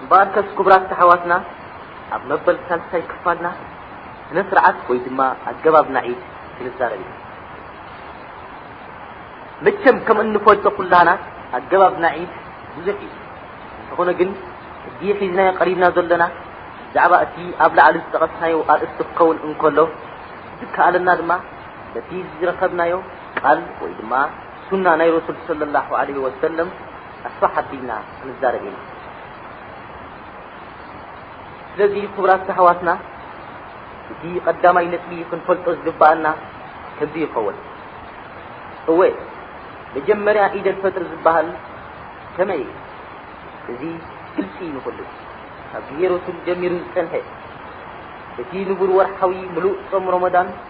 እምበኣርከስ ክቡራት ኣሕዋትና ኣብ መበል ሳልሳይ ክፋልና ስነ ስርዓት ወይ ድማ ኣገባብ ናዒድ ክንዛረብ ኢና መቸም ከም እንፈልጦ ኩላና ኣገባብ ናዒድ ብዙሕ እዩ እንተኾነ ግን እዚ ሒዝናዮ ቀሪብና ዘለና ብዛዕባ እቲ ኣብ ላዕሊ ዝጠቐስናዮ ኣርእስቲ ክኸውን እንከሎ ዝከኣለና ድማ በቲ ዝረኸብናዮ ቃል ወይ ድማ ሱና ናይ ረሱል ሰለላሁ ዓለይሂ ወሰለም ኣስፋሕ ኣቢልና ክንዛረብ ኢና። ስለዚ ክቡራት ኣሕዋትና እቲ ቀዳማይ ነጥቢ ክንፈልጦ ዝግባኣና ከምዚ ይኸውን። እወ መጀመርያ ኢደል ፈጥሪ ዝበሃል ከመይ እዩ? እዚ ግልፂ እዩ ንኹሉ ካብ ግዜ ረሱል ጀሚሩ ዝፀንሐ እቲ ንቡር ወርሓዊ ምሉእ ፆም ሮሞዳን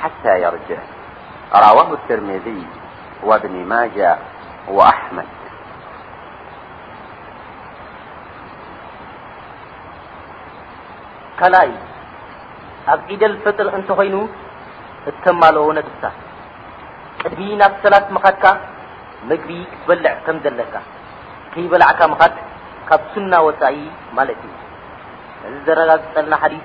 ሓታ የርጅዕ ራዋሁ ትርሚዝይ ወብኒ ማጃ ወኣሕመድ ካልኣይ ኣብ ዒደል ፍጥር እንተኾይኑ እተማልኦ ነጥብታ ቅድሚ ናብ ሰላት ምኻድካ ምግቢ ክትበልዕ ከም ዘለካ ከይበላዕካ ምኻድ ካብ ሱና ወፃኢ ማለት እዩ እዚ ዘረጋግፀልና ሓዲስ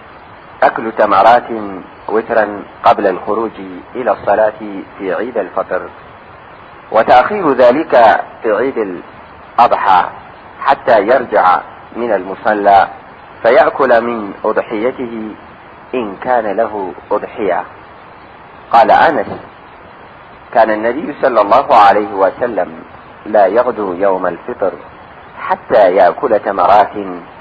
أكل تمرات وترا قبل الخروج إلى الصلاة في عيد الفطر وتأخير ذلك في عيد الأضحى حتى يرجع من المصلى فيأكل من أضحيته إن كان له أضحية قال أنس كان النبي صلى الله عليه وسلم لا يغدو يوم الفطر حتى يأكل تمرات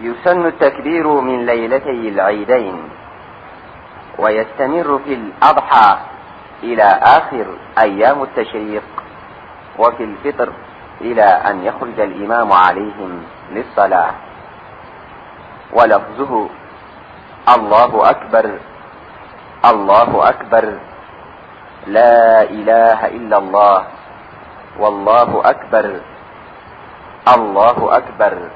يسن التكبير من ليلتي العيدين ويستمر في الأضحى إلى آخر أيام التشريق وفي الفطر إلى أن يخرج الإيمام عليهم للصلاة ولفظه الله أكبر الله أكبر لا إله إلا الله والله أكبر الله أكبر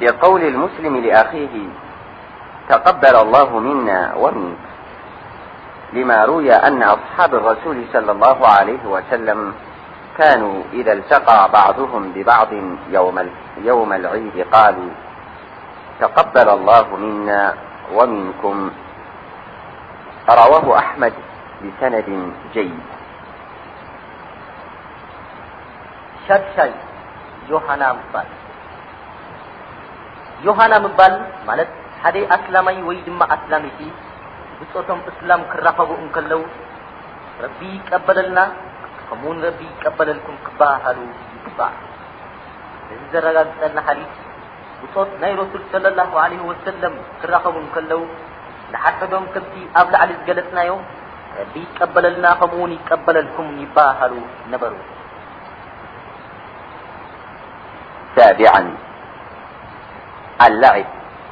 بقول المسلم لأخيه تقبل الله منا ومنك لما روي أن أصحاب الرسول صلى الله عليه وسلم كانوا إذا التقى بعضهم ببعض يوم العيد قالوا تقبل الله منا ومنكم رواه أحمد بسند جيد ሻድሻይ ዮሃና ምባል ዮሃና ምባል ማለት ሓደ ኣስላማይ ወይ ድማ ኣስላሚቲ ብፆቶም እስላም ክራኸቡ እንከለው ረቢ ይቀበለልና ከምኡውን ረቢ ይቀበለልኩም ክበሃሃሉ ይግባእ እዚ ዘረጋግፀልና ሓዲስ ብፆት ናይ ረሱል صለ ላሁ ለ ወሰለም ክራኸቡ እንከለው ንሓፈዶም ከምቲ ኣብ ላዕሊ ዝገለፅናዮ ረቢ ይቀበለልና ከምኡውን ይቀበለልኩም ይበሃሃሉ ነበሩ اللعب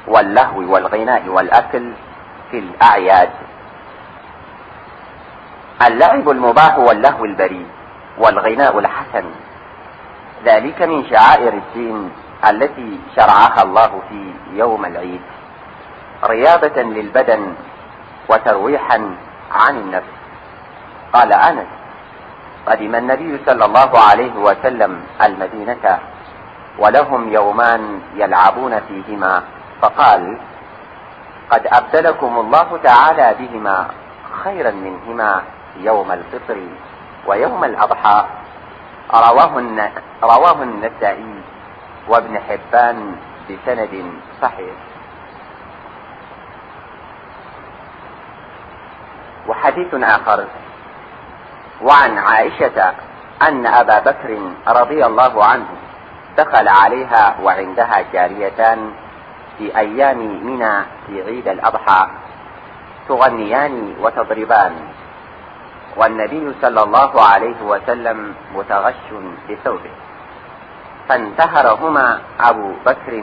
واللهو والغناء والأكل في الأعياد اللعب المباح واللهو البريد والغناء الحسن ذلك من شعائر الدين التي شرعها الله في يوم العيد رياضة للبدن وترويحا عن النفس قال أنس قدم النبي صلى الله عليه وسلم المدينة ولهم يومان يلعبون فيهما فقال قد أبدلكم الله تعالى بهما خيرا منهما يوم الفطر ويوم الأضحاء رواه النسائي وابن حبان بسند صحيح وحديث آخر وعن عائشة أن أبا بكر رضي الله عنه دخل عليها وعندها جاريتان في أيام منى في عيد الأضحى تغنيان وتضربان والنبي صلى الله عليه وسلم متغش بثوبه فانتهرهما أبو بكر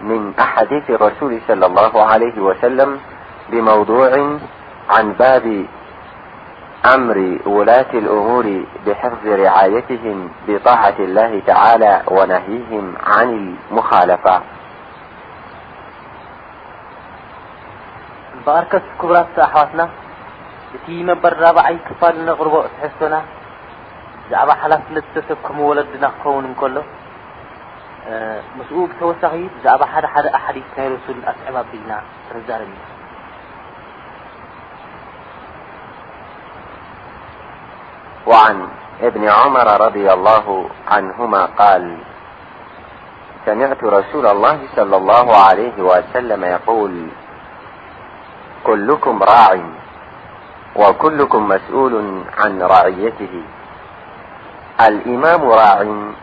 من أحاديث الرسول صلى الله عليه وسلم بموضوع عن باب أمر ولاة الأمور بحفظ رعايتهم بطاعة الله تعالى ونهيهم عن المخالفة ت بر بع ل نقرب تحن ع لفنت كم ولن ون ل مس تس ع حث رسل سعب بن ر وعن بن عمر رضي الله عنهما قال سمعت رسول الله صلى الله عليه وسلم يقول كلكم راع وكلكم مسؤول عن رعيته لإمام راع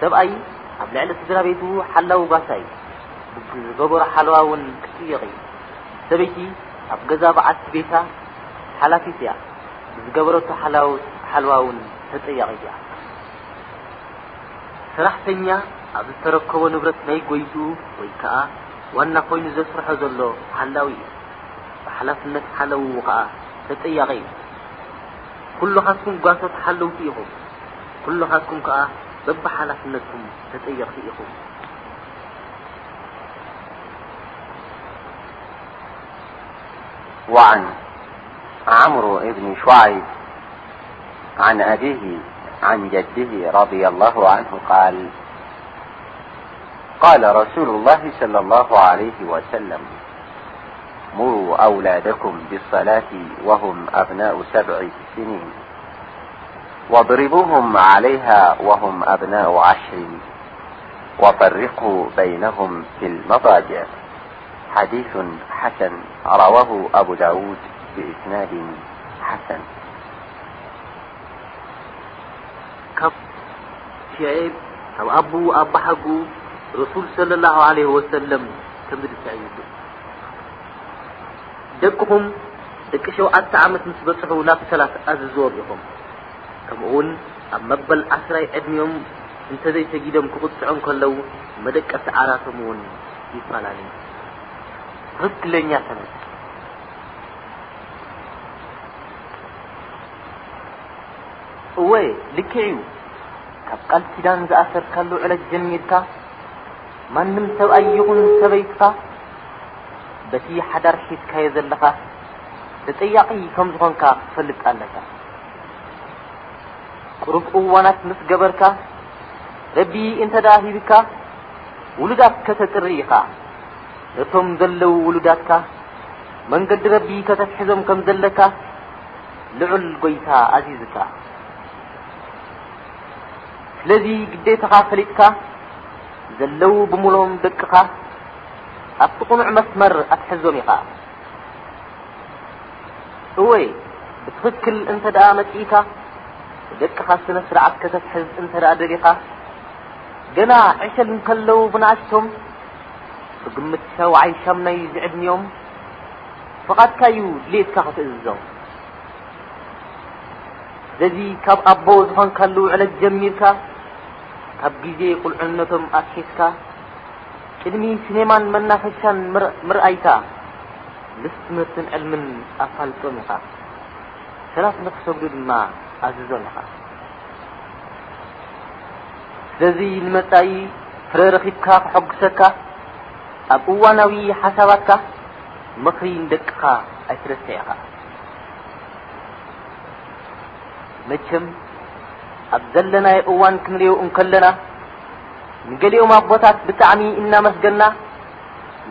ሰብኣይ ኣብ ልዕሊ ስድራቤቱ ሓላዊ ጓሳ እዩ። ብዝገበሮ ሓለዋ እውን ክጥየቕ እዩ። ሰበይቲ ኣብ ገዛ በዓልቲ ቤታ ሓላፊት እያ። ብዝገበረቶ ሓለዋ እውን ተጠያቒት እያ። ሰራሕተኛ ኣብ ዝተረከቦ ንብረት ናይ ጎይትኡ ወይ ከዓ ዋና ኮይኑ ዘስርሖ ዘሎ ሓላዊ እዩ። ብሓላፍነት ሓለውኡ ከዓ ተጠያቒ እዩ። ኩሉኻትኩም ጓሶት ሓለውቲ ኢኹም። ي وعن عمر بن شعيب عن أبيه عن جده رضي الله عنه قال قال رسول الله صلى الله عليه وسلم مروا أولادكم بالصلاة وهم أبناء سبع سنين واضربوهم عليها وهم أبناء عشر وفرقوا بينهم في المطاجع حديث حسن رواه أبو داود بإسناد حسن ደቅኹም ደቂ ሸውዓተ ዓመት ምስ በጽሑ ናብ ሰላት ኣዝዝዎም ኢኹም። ከምኡ'ውን ኣብ መበል ዓስራይ ዕድሚኦም እንተዘይ ሰጊዶም ክቕጽዑ እንከለው መደቀሲ ዓራቶም እውን ይፈላለ እዩ። ትኽክለኛ ሰነድ እወ ልክዕ እዩ ካብ ቃል ኪዳን ዝኣሰርካሉ ዕለት ጀሚርካ ማንም ሰብኣይ ይኹን ሰበይትካ በቲ ሓዳር ሒዝካዮ ዘለኻ ተጠያቂ ከም ዝኾንካ ክትፈልጥ ኣለካ ቅሩብ እዋናት ምስ ገበርካ ረቢ እንተ ደኣ ሂብካ ውሉዳት ከተጥሪ ኢኻ ነቶም ዘለዉ ውሉዳትካ መንገዲ ረቢ ከተትሕዞም ከም ዘለካ ልዑል ጎይታ ኣዚዝካ ስለዚ ግዴታኻ ፈሊጥካ ዘለዉ ብምሎም ደቅኻ ኣብቲ ቁኑዕ መስመር ኣትሕዞም ኢኻ እወ ብትኽክል እንተ መፅኢካ ደቅኻ ስነ ስርዓት ከተትሕዝ እንተ ደሊኻ ገና ዕሸል እንከለዉ ብንኣሽቶም ብግምት ሸውዓይ ሻምናይ ዝዕድሚኦም ፍቓድካ እዩ ድሌትካ ክትእዝዞም ስለዚ ካብ ኣቦ ዝኾንካሉ ዕለት ጀሚርካ ካብ ግዜ ቁልዕነቶም ኣትሒዝካ ቅድሚ ሲኔማን መናፈሻን ምርኣይካ ምስ ትምህርትን ዕልምን ኣፋልጦም ኢኻ። ሰላት ንክሰግዱ ድማ ኣዝዞም ኢኻ። ስለዚ ንመጻኢ ፍረ ረኺብካ ክሐጉሰካ ኣብ እዋናዊ ሓሳባትካ ምኽሪ ንደቅኻ ኣይትረስዕ ኢኻ። መቸም ኣብ ዘለናዮ እዋን ክንሪኦ እንከለና ንገሊኦም ኣቦታት ብጣዕሚ እናመስገና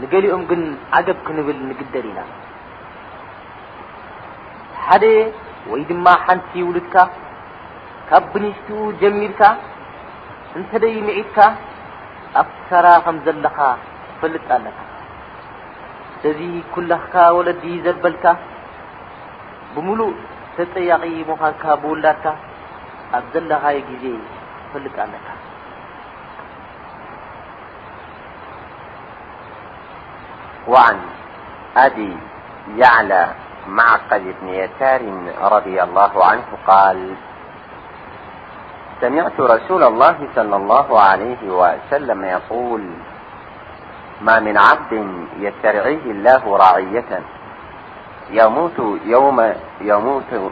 ንገሊኦም ግን ዓገብ ክንብል ንግደድ ኢና ሓደ ወይ ድማ ሓንቲ ውልድካ ካብ ብንሽትኡ ጀሚርካ እንተደይ ምዒትካ ኣብ ክሳራ ከም ዘለኻ ትፈልጥ ኣለካ ስለዚ ኩላካ ወለዲ ዘበልካ ብምሉእ ተጠያቂ ምዃንካ ብውላድካ ኣብ ዘለካ ዜ ፈልጥ ኣለካ وعن أبي يعلى معقد بن يسار رضي الله عنه - قال سمعت رسول الله صلى الله عليه وسلم يقول ما من عبد يسترعيه الله رعية يموت يوم يموت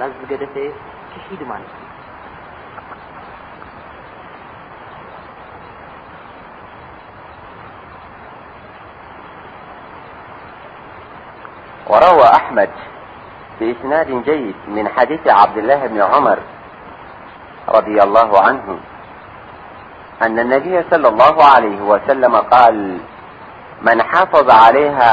د كد ت وروا أحمد بإسناد جيد من حديث عبدالله بن عمر رضي الله عنه أن النبي-صلى الله عليه وسلم-قال من حافظ عليها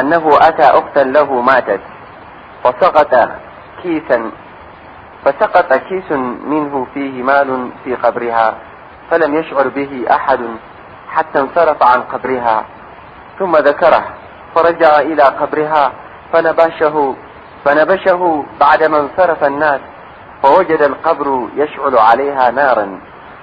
أنه أتى أختا له ماتت فسقط كيس منه فيه مال في قبرها فلم يشعر به أحد حتى انصرف عن قبرها ثم ذكره فرجع إلى قبرها فنبشه بعد ما انصرف الناس فوجد القبر يشعل عليها نارا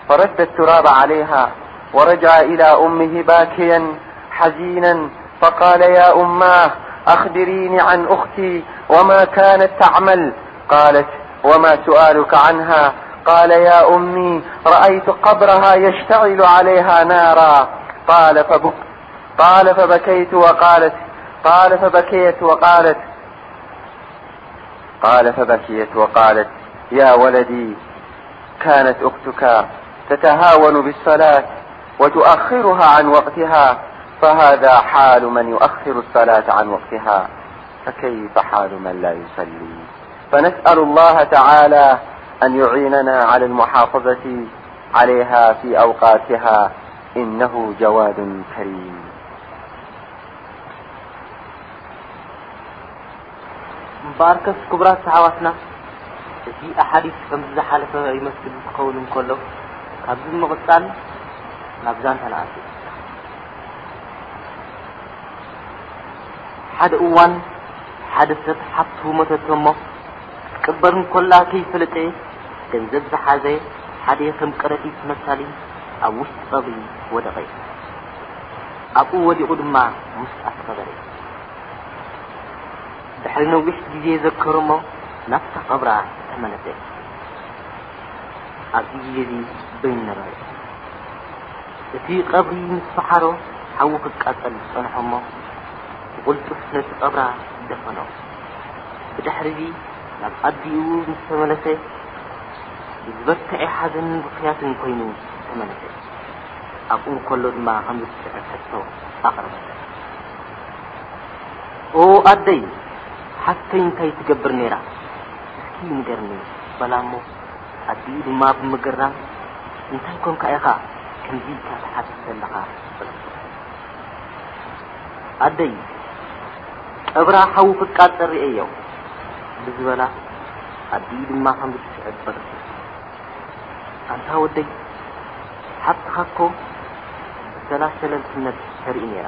فرد التراب عليها ورجع إلى أمه باكيا حزينا فقال يا أماه أخبريني عن أختي وما كانت تعمل قالت وما سؤالك عنها قال يا أمي رأيت قبرها يشتعل عليها نارا اقال فبيت قال فبكيت وقالت يا ولدي كانت أختك تتهاون بالصلاة وتؤخرها عن وقتها فهذا حال من يؤخر الصلاة عن وقتها فكيف حال من لا يصلي فنسأل الله تعالى أن يعيننا على المحافظة عليها في أوقاتها إنه جواد كريم እምበኣርከስ ክቡራት ኣሕዋትና እቲ ኣሓዲት ከምዚ ዝሓለፈ ይመስል ክኸውን እንከሎ ካብዚ ብምቕጻል ናብ ዛንታ ንኣቱ ሓደ እዋን ሓደ ሰብ ሓብቱ ሞተቶ እሞ ክትቅበር እንኮላ ከይፈለጠ ገንዘብ ዝሓዘ ሓደ ከም ቀረጢት መሳሊ ኣብ ውሽጢ ቀብሪ ወደቐ ኣብኡ ወዲቑ ድማ ምስ ኣተኸበረ ድሕሪ ነዊሕ ግዜ ዘከሮ'ሞ ናብታ ቀብራ ተመለሰ። ኣብዚ ግዜ'ዚ በይኑ ነበረ። እቲ ቀብሪ ምስ ፈሓሮ ሓዊ ክቃጸል ጸንሖ'ሞ ብቕልጡፍ ነቲ ቀብራ ደፈኖ። ብድሕሪ'ዚ ናብ ኣዲኡ ምስ ተመለሰ ብዝበርትዔ ሓዘንን ብኽያትን ኮይኑ ተመለሰ። ኣብኡ ከሎ ድማ ከምዚ ትስዕብ ሕቶ ኣቕረበለት። ኦው ኣደይ ሓፍተይ እንታይ ትገብር ነይራ እስኪ ንገርኒ በላ እሞ ኣዲኡ ድማ ብምግራም እንታይ ኮንካ ኢኻ ከምዚ ኢልካ ትሓትት ዘለኻ በለቶ ኣደይ ቀብራ ሓዊ ክቃፀር ርእየዮ ብዝበላ ኣዲኡ ድማ ከም ዝስዕብ በለቶ ኣንታ ወደይ ሓብትኻ እኮ ብሰላሰለልትነት ተርኢ ነይራ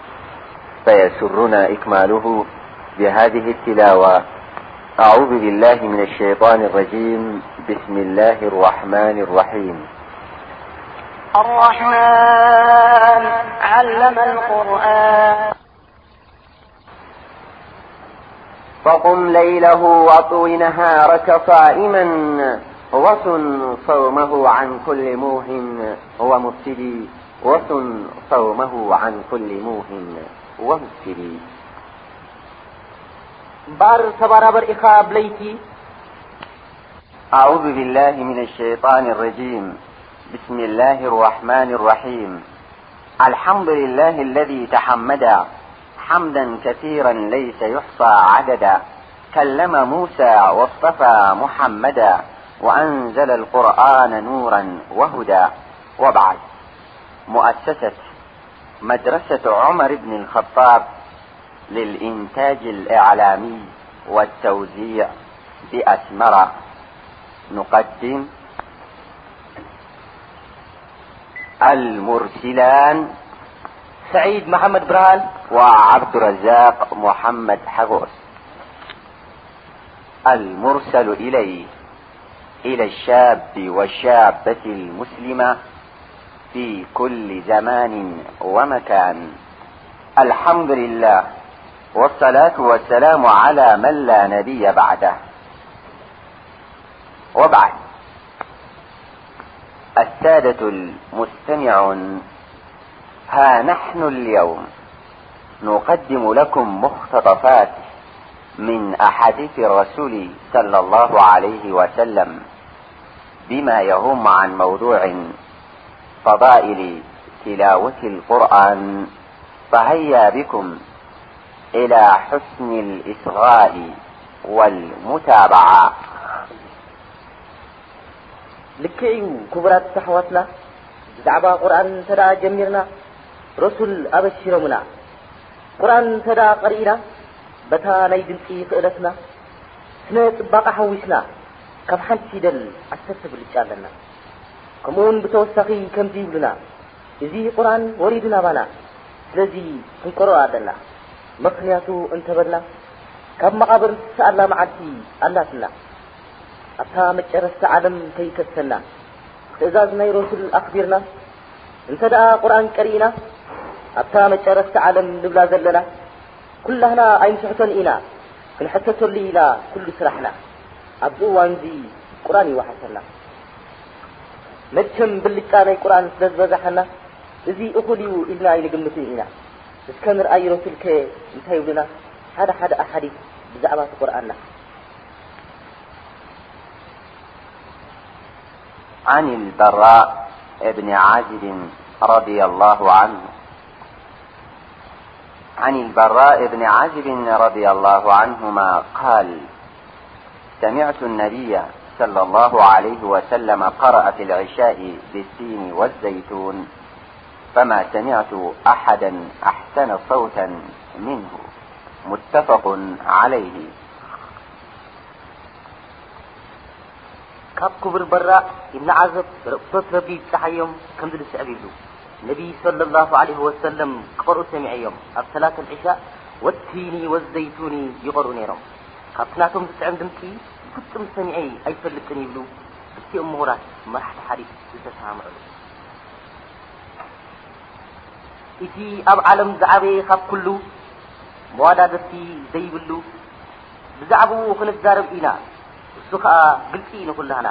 فيسرنا إكماله بهذه التلاوة أعوذ بالله من الشيان الرجيم بسم الله الرحمن الرحيم فقم ليله وطوي نهارك صائما وصومهعن كلمووصومه عن كل موه ومسأعذ باله من الشيان اريمبسم اه ارحمن ارحيملمدللهالذيم حمدا كثيرا ليس يحصى عددا كلم موسى واصطفى محمدا وأنزل القرآن نورا وهدى وبعد مؤسسة مدرسة عمر بن الخطاب للإنتاج الإعلامي والتوزيع بأسمرا نقدم المرسلان سعيد محمد برهال وعبد الرزاق محمد حغوس المرسل إليه إلى الشاب والشابة المسلمة في كل زمان ومكان الحمد لله والصلاة والسلام على من لا نبي بعدهوعاس ها نحن اليوم نقدم لكم مختطفات من أحاديث الرسول صلى الله عليه وسلم بما يهم عن موضوع فضائل تلاوة القرآن فهيا بكم إلى حسن الإصغاء والمتابعة ረሱል ኣበሲሮምና፣ ቁርኣን እንተ ቀሪእና በታ ናይ ድምጺ ክእለትና ስነ ጽባቐ ሓዊስና ካብ ሓንቲ ፊደል ዓሰርተ ብልጫ ኣለና። ከምኡውን ብተወሳኺ ከምዚ ይብሉና እዚ ቁርኣን ወሪዱ ናባና ስለዚ ክንቀርኦ ኣለና ምክንያቱ እንተበልና ካብ መቓብር እንትስኣላ መዓልቲ ኣላትና ኣብታ መጨረስቲ ዓለም ከይከሰና ትእዛዝ ናይ ረሱል ኣኽቢርና እንተ ደኣ ቁርኣን ቀሪእና ኣብታ መጨረስቲ ዓለም ንብላ ዘለና ኩላህና ኣይንስሕቶን ኢና ክንሕተተሉ ኢና ኩሉ ስራሕና ኣብዚ እዋን እዚ ቁርን ይወሓሰና መቸም ብልጫ ናይ ቁርን ስለ ዝበዛሓና እዚ እኹል እዩ ኢልና ኣይንግምት ኢና እስከ ንርኣይ ረሱልከ እንታይ ይብሉና ሓደ ሓደ ኣሓዲ ብዛዕባ እቲ ቁርኣና በራ እብ ድ عن البراء بن عزب رضي الله عنهما قال سمعت النبي صلى الله عليه وسلم قرأ في العشاء بالسين والزيتون فما سمعت أحدا أحسن صوتا منه متفق عليه ካብ ክቡር በራእ ኢብኒ ዓዘብ በረክቶት ረቢ ይብጻሓዮም ከምዚ ዝስዕብ ይብሉ ነቢይ ሰለላሁ ዓለይሂ ወሰለም ክቐርኡ ሰሚዐዮም ኣብ ሰላት ኣልዒሻእ ወቲኒ ወዘይቱኒ ይቐርኡ ነይሮም ካብቲ ናቶም ዝጥዕም ድምጺ ብፍጹም ሰሚዐ ኣይፈልጥን ይብሉ ክልቲኦም ምሁራት መራሕቲ ሓዲስ ዝተሰማምዑሉ እቲ ኣብ ዓለም ዝዓበየ ካብ ኩሉ መዋዳድርቲ ዘይብሉ ብዛዕባኡ ክንዛረብ ኢና እሱ ከኣ ግልጺ ንኩላህና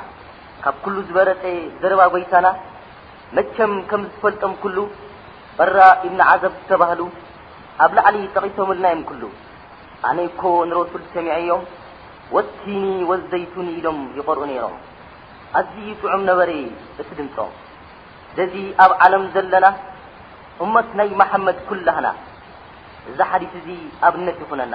ካብ ኩሉ ዝበረጸ ዘረባ ጎይታና መቸም ከም ዝፈልጦም ኩሉ በራ ኢብን ዓዘብ ዝተባህሉ ኣብ ላዕሊ ጠቂሶምልና እዮም ኩሉ ኣነ እኮ ንረሱል ሰሚዐዮም ወቲኒ ወዘይቱኒ ኢሎም ይቀርኡ ነይሮም ኣዝዩ ጥዑም ነበረ እቲ ድምፆም ስለዚ ኣብ ዓለም ዘለና እመት ናይ መሓመድ ኩላህና እዚ ሓዲስ እዚ ኣብነት ይኹነና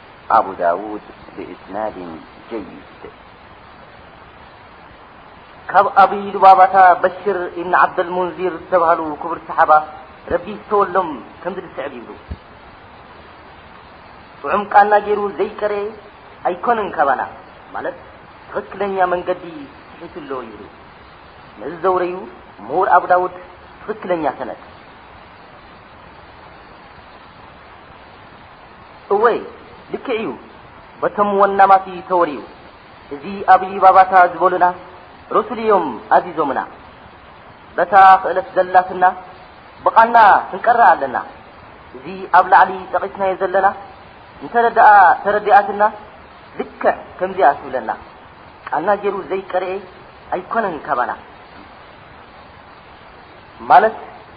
ኣቡ ዳውድ ብእስናድ ጀይድ ካብ ኣቢ ሉባባታ በሽር እብኒ ዓብደልሙንዚር ዝተባሃሉ ክቡር ሰሓባ ረቢ ዝተወሎም ከምዚ ዝስዕብ ይብሉ ጥዑም ቃና ገይሩ ዘይቀረ ኣይኮነን ካባና ማለት ትኽክለኛ መንገዲ ስሒቱ ኣሎ ይብሉ ነዚ ዘውረዩ ምሁር ኣቡ ዳውድ ትኽክለኛ ሰነድ እወ ልክዕ እዩ በቶም ወናማት እዩ ተወሪኡ እዚ ኣብሊ ባባታ ዝበሉና ረሱል እዮም ኣዚዞምና በታ ክእለት ዘላትና ብቓና ክንቀርእ ኣለና እዚ ኣብ ላዕሊ ጠቒስናዮ ዘለና እንተረድኣ ተረዲኣትና ልክዕ ከምዚኣ ትብለና ቃልና ገይሩ ዘይቀርኤ ኣይኮነን ካባና ማለት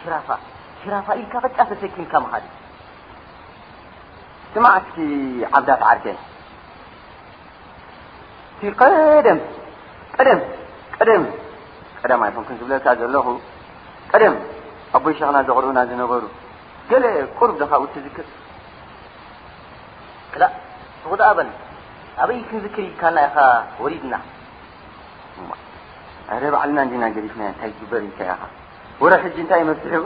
ኪራፋ ኪራፋ ኢልካ በቃ ተሰኪምካ ምኻድ እዩ ስማዕ እስኪ ዓብዳት ዓርከይ እቲ ቀደም ቀደም ቀደም ቀደም ኣይኮንኩን ዝብለካ ዘለኹ ቀደም ኣቦይ ሸኽና ዘቕርኡና ዝነበሩ ገለ ቁርብ ዶ ካብኡ ትዝክር ክላ ስኹ ደኣ በል ኣበይ ክንዝክር ኢልካና ኢኻ ወሪድና ዕረ ባዕልና እንዲና ገዲፍና እንታይ ግበር ኢልካ ኢኻ ወረ ሕጂ እንታይ እዩ መፍትሒኡ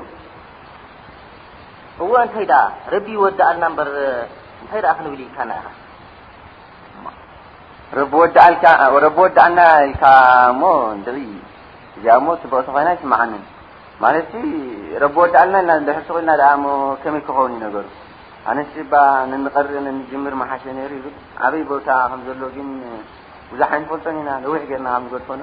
እወ እንታይ ደኣ ረቢ ይወድኣልና እምበር እንታይ ደኣ ክንብል ኢልካና ኢኻ ረቢ ወድኣልካ ረቢ ወድኣልና ኢልካ እሞ እንድዒ እዚኣ እሞ ፅቡቕቲ ኮይና ይስምዓንን ማለት ረቢ ወድኣልና ኢልና ድሕር ስቕ ኢልና ደኣ እሞ ከመይ ክኸውን እዩ ነገሩ ኣነስ ባ ንንቐሪ ንንጅምር መሓሸ ነይሩ ይብል ዓበይ ቦታ ከም ዘሎ ግን ብዙሕ ኣይንፈልጦን ኢና ነዊሕ ጌርና ከም ንገድፈኖ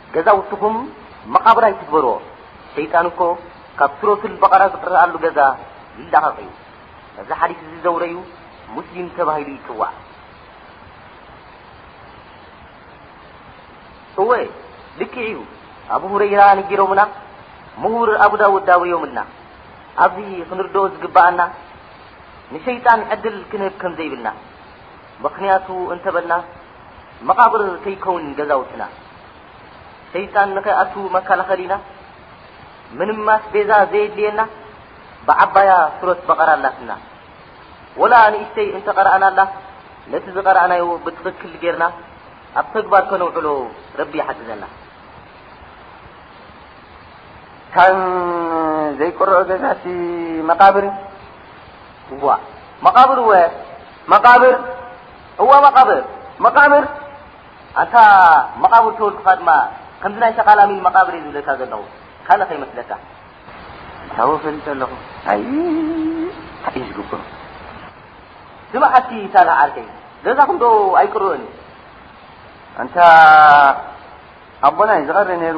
ገዛውትኹም መቓብር ኣይትግበርዎ ሸይጣን እኮ ካብ ሱረቱል በቐራ ዝቅረኣሉ ገዛ ይላቐቕ እዩ ነዚ ሓዲስ እዚ ዘውረዩ ሙስሊም ተባሂሉ ይጽዋዕ እወ ልክዕ እዩ ኣቡ ሁረይራ ነጊሮምና ምሁር ኣቡ ዳውድ ዳውዮምልና ኣብዚ ክንርድኦ ዝግባኣና ንሸይጣን ዕድል ክንህብ ከም ዘይብልና ምኽንያቱ እንተበልና መቓብር ከይከውን ገዛውትና ሰይጣን ንኸይኣቱ መከላኸሊና ምንም ማስቤዛ ዘየድልየና ብዓባያ ሱረት በቐራ ኣላትና ወላ ንእሽተይ እንተቐረኣናላ ነቲ ዝቐረኣናዮ ብትኽክል ጌርና ኣብ ተግባር ከነውዕሎ ረቢ ይሓግዘና ካብ ዘይቅርኦ ገዛሲ መቃብር እዋ መቃብር እወ መቃብር እወ መቃብር መቃብር ኣንታ መቃብር ተወልድካ ድማ ከምዚ ናይ ሸቃል ኣሚን መቃብር እዩ ዝብለካ ዘለኹ ካልእ ከይመስለካ ታወ ፈሊጠ ኣለኹ ኣይ እዩ ዝግብሩ ስማ ሓቲ ሳልሒ ዓርከይ ገዛኹም ዶ ኣይቅርኦን እዩ ኣንታ ኣቦና እዩ ዝቐሪ ነይሩ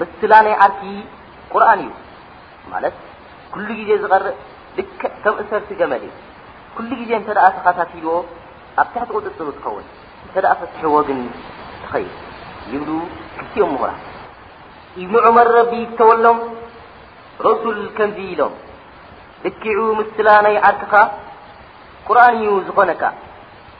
ምስላ ናይ ዓርኪ ቁርን እዩ ማለት ኩሉ ግዜ ዝቐርእ ልክዕ ከም እሰርቲ ገመል እዩ ኩሉ ግዜ እንተ ተኸታቲልዎ ኣብ ትሕቲ ቁፅፅሩ ትኸውን እንተ ፈትሕዎ ግን ትኸይድ ይብሉ ክልቲኦም ምሁራ ኢብኑ ዑመር ረቢ ይፍተወሎም ረሱል ከምዚ ኢሎም ልኪዑ ምስላ ናይ ዓርክኻ ቁርን እዩ ዝኾነካ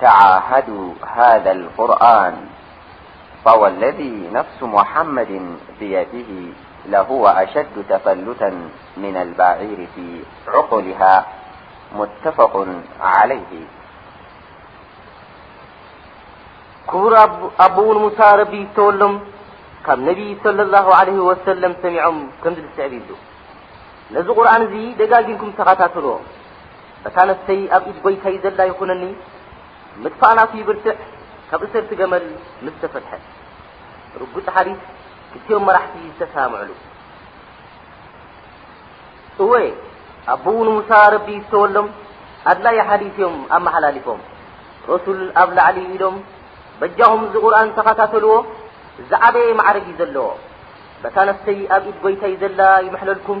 تعاهدوا هذا القرآن فوالذي نفس محمد بيده لهو أشد تفلتا من الباعير في عقلها متفق عليه كبر بن وى بي تولم نبي صلى الله عليه وسلم سعم م عب ن قرآن دنكم ل እታ ነፍሰይ ኣብ ኢድ ጐይታይ ዘላ ይኹነኒ፣ ምጥፋእ ናቱ ይብርትዕ፣ ካብ እሰርቲ ገመል ምስ ተፈትሐ። ርጉጽ ሓዲስ ክልቲኦም መራሕቲ ዝተሰማምዕሉ። እወ ኣቦኡ ንሙሳ ረቢ ዝተወሎም ኣድላዪ ሓዲስ እዮም ኣመሓላሊፎም። ረሱል ኣብ ላዕሊ ኢሎም በጃኹም እዚ ቁርኣን ተኸታተልዎ ዝዓበየ ማዕረግ እዩ ዘለዎ በታ ነፍሰይ ኣብ ኢድ ጐይታይ ዘላ ይምሕለልኩም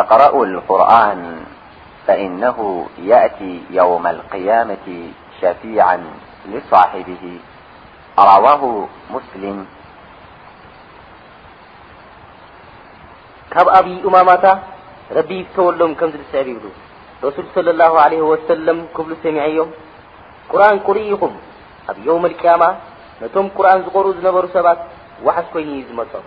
እቅረኡ ልቁርን ፈኢነሁ የእቲ የውመ ልቅያመቲ ሸፊዐን ሊሳሒብሂ ረዋሁ ሙስሊም። ካብ ኣብይ ኡማማታ ረቢ ይፍተወሎም ከምዚ ዝስዕብ ይብሉ ረሱል ሰለላሁ ዓለይሂ ወሰለም ክብሉ ሰሚዐዮም ቁርኣን ቅርኡ ኢኹም ኣብ የውመል ቅያማ ነቶም ቁርኣን ዝቀርኡ ዝነበሩ ሰባት ዋሕስ ኮይኑ እዩ ዝመጾም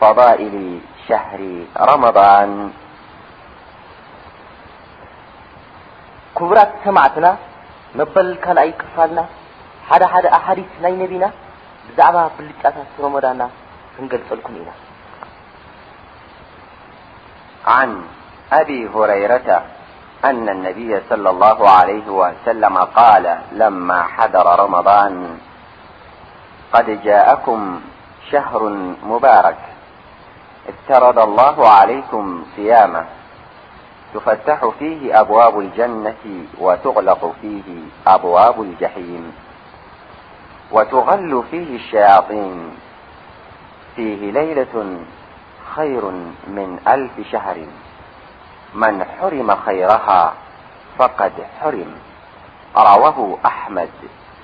فضائل شهر رمضان كبرت سمعتنا مبل كلأي كفلنا حد حد حاديث ي نبنا بزعب بلت رمضان نقللكم ن عن أبي هريرة أن النبي-صلى الله عليه وسلم قال لما حذر رمضان قد جاءكم شهر مبارك افترض الله عليكم صيامة تفتح فيه أبواب الجنة وتغلق فيه أبواب الجحيم وتغل فيه الشياطين فيه ليلة خير من ألف شهر من حرم خيرها فقد حرم رواه أحمد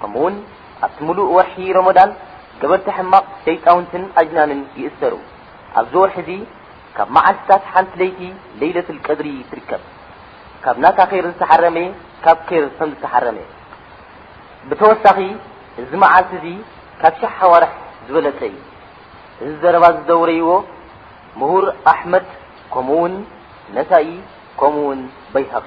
ከምኡውን ኣብቲ ምሉእ ወርሒ ሮሞዳን ገበርቲ ሕማቕ ሸይጣውንትን ኣጅናንን ይእሰሩ። ኣብዚ ወርሒ እዚ ካብ መዓልትታት ሓንቲ ለይቲ ለይለቱል ቀድሪ ትርከብ። ካብ ናታ ኼር ዝተሓረመ ካብ ኬር ከም ዝተሓረመ። ብተወሳኺ እዚ መዓልቲ እዚ ካብ ሽሕ ሓዋርሕ ዝበለጸ እዩ። እዚ ዘረባ ዝዘውረይዎ ምሁር ኣሕመድ ከምኡውን ነሳኢ ከምኡውን በይሃቂ።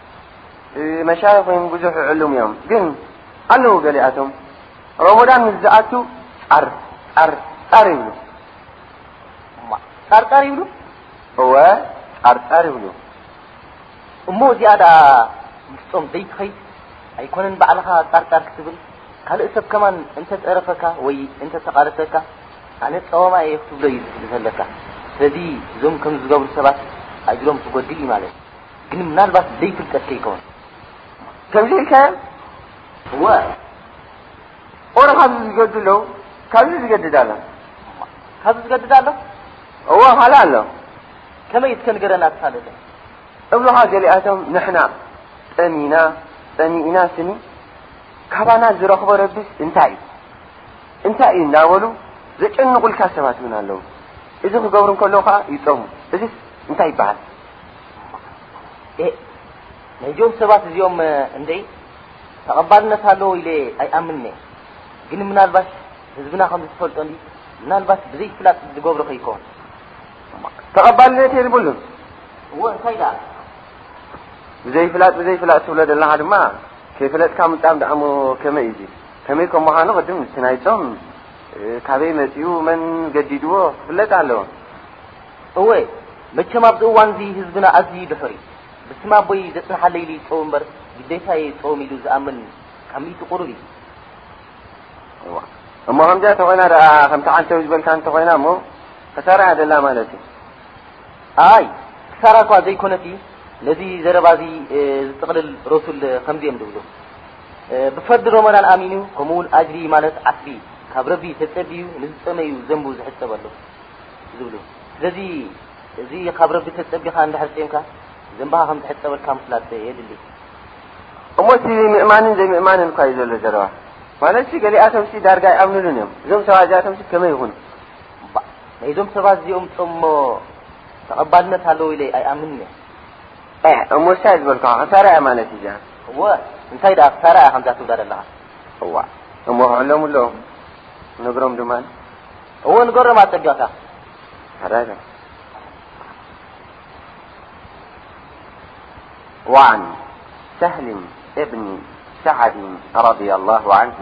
መሻይኽ ወይም ብዙሕ ዕሉም እዮም ግን ኣለዉ ገሊኣቶም ሮሞዳን ምስ ዝኣቱ ር ር ር ይብሉ ጣርጣር ይብሉ እወ ጣርጣር ይብሉ እሞ እዚኣ ደኣ ምስፆም ዘይትኸይድ ኣይኮነን ባዕልኻ ጣርጣር ክትብል ካልእ ሰብ ከማን እንተፀረፈካ ወይ እንተተቓረሰካ ኣነ ፀወማ እየ ክትብሎ እዩ ዝፍል ዘለካ ስለዚ እዞም ከም ዝገብሩ ሰባት ኣጅሮም ትጎድል እዩ ማለት እዩ ግን ምናልባት ዘይፍልጠት ከይከውን ከምዚ ኢልካዮ እወ ኦረ ካብዚ ዝገዱ ኣለዉ ካብዚ ዝገድድ ኣሎ ካብዚ ዝገድድ ኣሎ እወ ካልእ ኣሎ ከመይ እስከ ንገረና ትሳለለ እብሉኻ ገሊኣቶም ንሕና ጠሚና ጠሚእና ስኒ ካባና ዝረኽቦ ረብስ እንታይ እዩ እንታይ እዩ እናበሉ ዘጨንቑልካ ሰባት እውን ኣለዉ እዚ ክገብሩ ከለዉ ከዓ ይፀሙ እዚስ እንታይ ይበሃል ናይዚኦም ሰባት እዚኦም እንደይ ተቐባልነት ኣለዎ ኢለ ኣይኣምንነ ግን ምናልባት ህዝብና ከም ዝትፈልጦ እንዲ ምናልባት ብዘይፍላጥ ዝገብሮ ከይከውን ተቐባልነት የልብሉን እዎ እንታይ ዳኣ ብዘይፍላጥ ብዘይፍላጥ ትብሎ ዘለካ ድማ ከይፍለጥካ ምጣም ድኣሞ ከመይ እዩ ከመይ ከም ምዃኑ ቅድም እቲ ናይቶም ካበይ መፅኡ መን ገዲድዎ ክፍለጥ ኣለዎ እወ መቸም ኣብዚ እዋንዚ ህዝብና ኣዝዩ ድሑር እዩ። ብስም ኣቦይ ዘጽንሓለይ ኢሉ ይጸው እምበር ግዴታየ ይጸውም ኢሉ ዝኣምን ካብ ሚእቲ ቁሩብ እዩ። እዋ እሞ ከምዚኣ ተኾይና ደኣ ከምቲ ዓንተዊ ዝበልካ እንተኾይና እሞ ከሳራ እያ ዘላ ማለት እዩ። ኣይ ክሳራ እኳ ዘይኮነት እዩ ነዚ ዘረባ እዚ ዝጥቕልል ረሱል ከምዚ እዮም ዝብሉ ብፈርዲ ሮመዳን ኣሚኑ ከምኡውን ኣጅሪ ማለት ዓስቢ ካብ ረቢ ተጸብዩ ንዝጸመዩ ዘንቡ ዝሕጸበሉ ዝብሉ ስለዚ እዚ ካብ ረቢ ተጸቢኻ እንድሕር ጺምካ ዘንባኻ ከም ዝሕጸበልካ ምፍላጥ የድሊ እሞ እቲ ምእማንን ዘይምእማንን እኳ እዩ ዘሎ ዘረባ ማለት ሲ ገሊኣቶምሲ ዳርጋ ይኣምንሉን እዮም እዞም ሰባት እዚኣቶምሲ ከመይ ይኹኑ ናይዞም ሰባት እዚኦም ጾሞ ተቐባልነት ኣለዉ ኢለ ኣይኣምንን እየ እሞ ሳይ ዝበልካ ክሳራ እያ ማለት እዩ እዚኣ እወ እንታይ ደኣ ክሳራ እያ ከምዛ ትብላ ዘለኻ እዋ እሞ ክዕለሙ ኣለዎም ነግሮም ድማ እዎ ንገሮማ ፀጊቕካ ዋ ሳሊ ابن سعد رضي الله عنه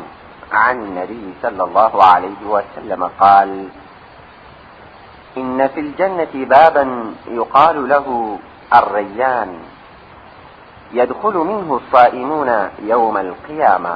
عن النبي -صلى الله عليه وسلم-قال إن في الجنة بابا يقال له الريان يدخل منه الصائمون يوم القيامة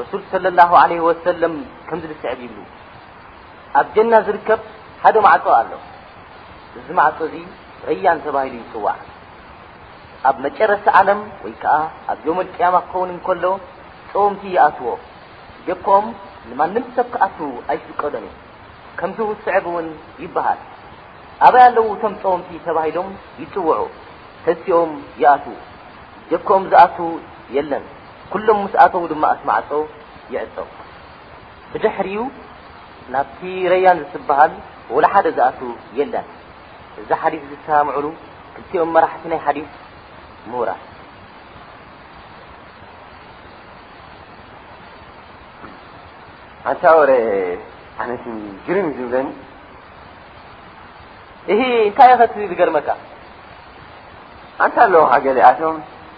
ረሱል ሰለላሁ ዓለይሂ ወሰለም ከምዚ ዝስዕብ ይብሉ፣ ኣብ ጀና ዝርከብ ሓደ ማዕጾ ኣሎ። እዚ ማዕጾ እዚ ረያን ተባሂሉ ይጽዋዕ። ኣብ መጨረስቲ ዓለም ወይ ከኣ ኣብ ዮመል ቅያማ ክኸውን እንከሎ ጸወምቲ ይኣትዎ ጀኮኦም ንማንም ሰብ ክኣቱ ኣይፍቀዶን እዩ ከምዚ ውስዕብ እውን ይበሃል ኣበይ ኣለዉ እቶም ጸወምቲ ተባሂሎም ይጽውዑ ተሲኦም ይኣትዉ ጀኮኦም ዝኣቱ የለን ኩሎም ምስ ኣተዉ ድማ ኣቲ ማዕጾ ይዕጸው። ብድሕሪኡ ናብቲ ረያን ዝትበሃል ወላ ሓደ ዝኣቱ የለን። እዚ ሓዲስ ዝሰማምዕሉ ክልቲኦም መራሕቲ ናይ ሓዲስ ምሁራት ኣንታ ወረ ኣነሲ ግርም ዝብለኒ እሂ እንታይ ኸቲ ዝገርመካ ኣንታ ኣለዉ ሃገሊኣቶም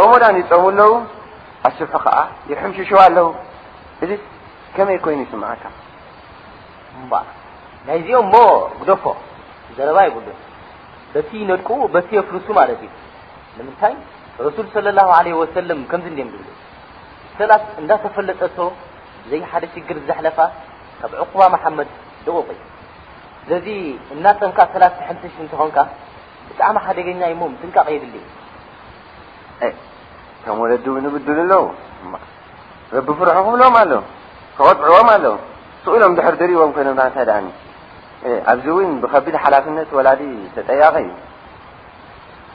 ሮሞዳን ይጸሙ ኣለዉ ኣስብሒ ከኣ ይሕምሽሹ ኣለዉ እዚ ከመይ ኮይኑ ይስምዓካ እባ ናይዚኦም ሞ ግደፎ ዘረባ ይብሉን በቲ ነድቁ በቲ የፍርሱ ማለት እዩ ንምንታይ ረሱል ስለ ላሁ ዓለ ወሰለም ከምዚ እንድም ዝብሉ ሰላት እንዳተፈለጠቶ ብዘይ ሓደ ሽግር ዘሕለፋ ካብ ዕቁባ መሓመድ ደቑቕ እዩ ስለዚ እናጠንካ ሰላት ትሕምትሽ እንትኾንካ ብጣዕሚ ሓደገኛ እዩሞ ምጥንቃቕ የድሊ እዩ እቶም ወለዲ እውን ይብድሉ ኣለዉ ረቢ ፍርሑ ክብሎም ኣሎ ክቐጥዕዎም ኣሎ ስኡ ኢሎም ድሕር ድርዎም ኮይኖም ናንታ ደኣኒ ኣብዚ እውን ብከቢድ ሓላፍነት ወላዲ ተጠያቂ እዩ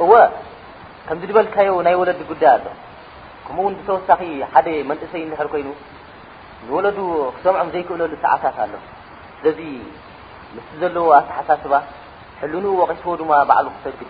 እወ ከምዚ ዝበልካዮ ናይ ወለዲ ጉዳይ ኣሎ ከምኡ እውን ብተወሳኺ ሓደ መንእሰይ እንድሕር ኮይኑ ንወለዱ ክሰምዖም ዘይክእለሉ ሰዓታት ኣሎ ስለዚ ምስ ዘለዎ ኣተሓሳስባ ሕልንኡ ወቂስዎ ድማ ባዕሉ ክሰግድ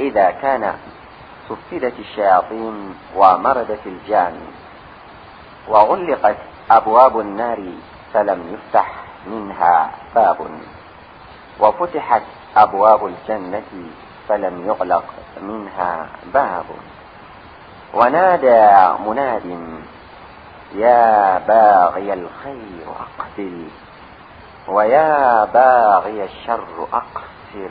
إذا كان سفدت الشياطين ومردت الجان وغلقت أبواب النار فلم يفتح منها باب وفتحت أبواب الجنة فلم يغلق منها باب ونادى مناد يا باغي الخير أقبل ويا باغي الشر أقسر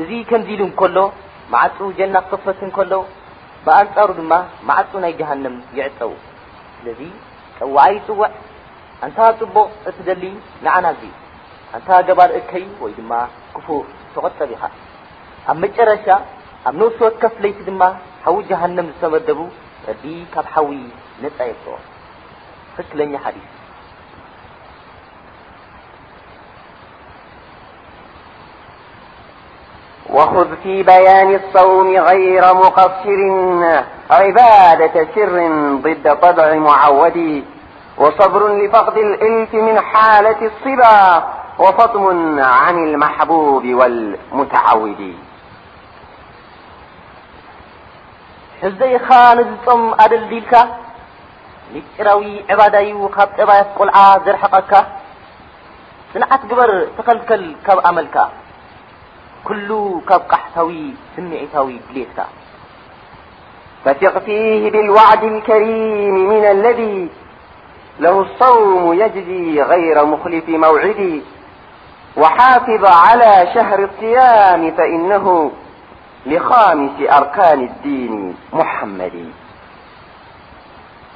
እዚ ከምዚ ኢሉ እንከሎ፣ መዓጹ ጀና ክኽፈት እንከሎ፣ ብኣንጻሩ ድማ መዓጹ ናይ ጀሃነም ይዕጸዉ። ስለዚ ጸዋዓይ ይጽውዕ፣ ኣንታ ጽቡቕ እትደሊ ንዓና ኣዝዩ፣ ኣንታ ገባር እከይ ወይ ድማ ክፉእ ተቖጠብ ኢኻ። ኣብ መጨረሻ ኣብ ንኡስ ወከፍ ለይቲ ድማ ሓዊ ጀሃነም ዝተመደቡ ረቢ ካብ ሓዊ ነጻ የውጽኦም። ትኽክለኛ ሓዲስ وخذ في بيان الصوم غير مقسر عبادة سر ضد طبع معود وصبر لفقد الإلف من حالة الصبا وفطم عن المحبوب والمتعود حزيا نم أدلديلك لترو عبادي ب بيت قلع زرحقك سنعت جبر تلكل كب أملك كل قحتو سمعتو فثق فيه بالوعد الكريم من الذي له الصوم يجزي غير مخلف موعدي وحافظ على شهر الصيام فإنه لخامس أركان الدين محمدي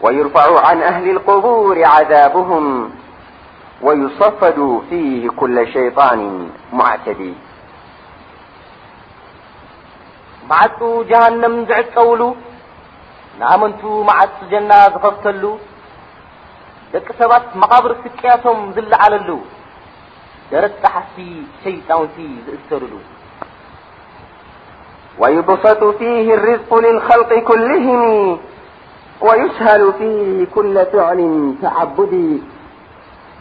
ويرفع عن أهل القبور عذابهم ويصفد فيه كل شيطان معتدي معت جهنم زعول نأمنت مع جن زخفتل دቂ سባت مقبر فيةم زلعلل درتحس شيጣنت زأسرل ويبسط فيه الرزق للخلق كلهم ويشهل فيه كل فعل تعبدي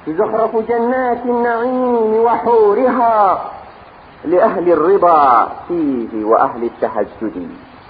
فزخرف جنات النعيم وحورها لأهل الرضا فيه وأهل التهزد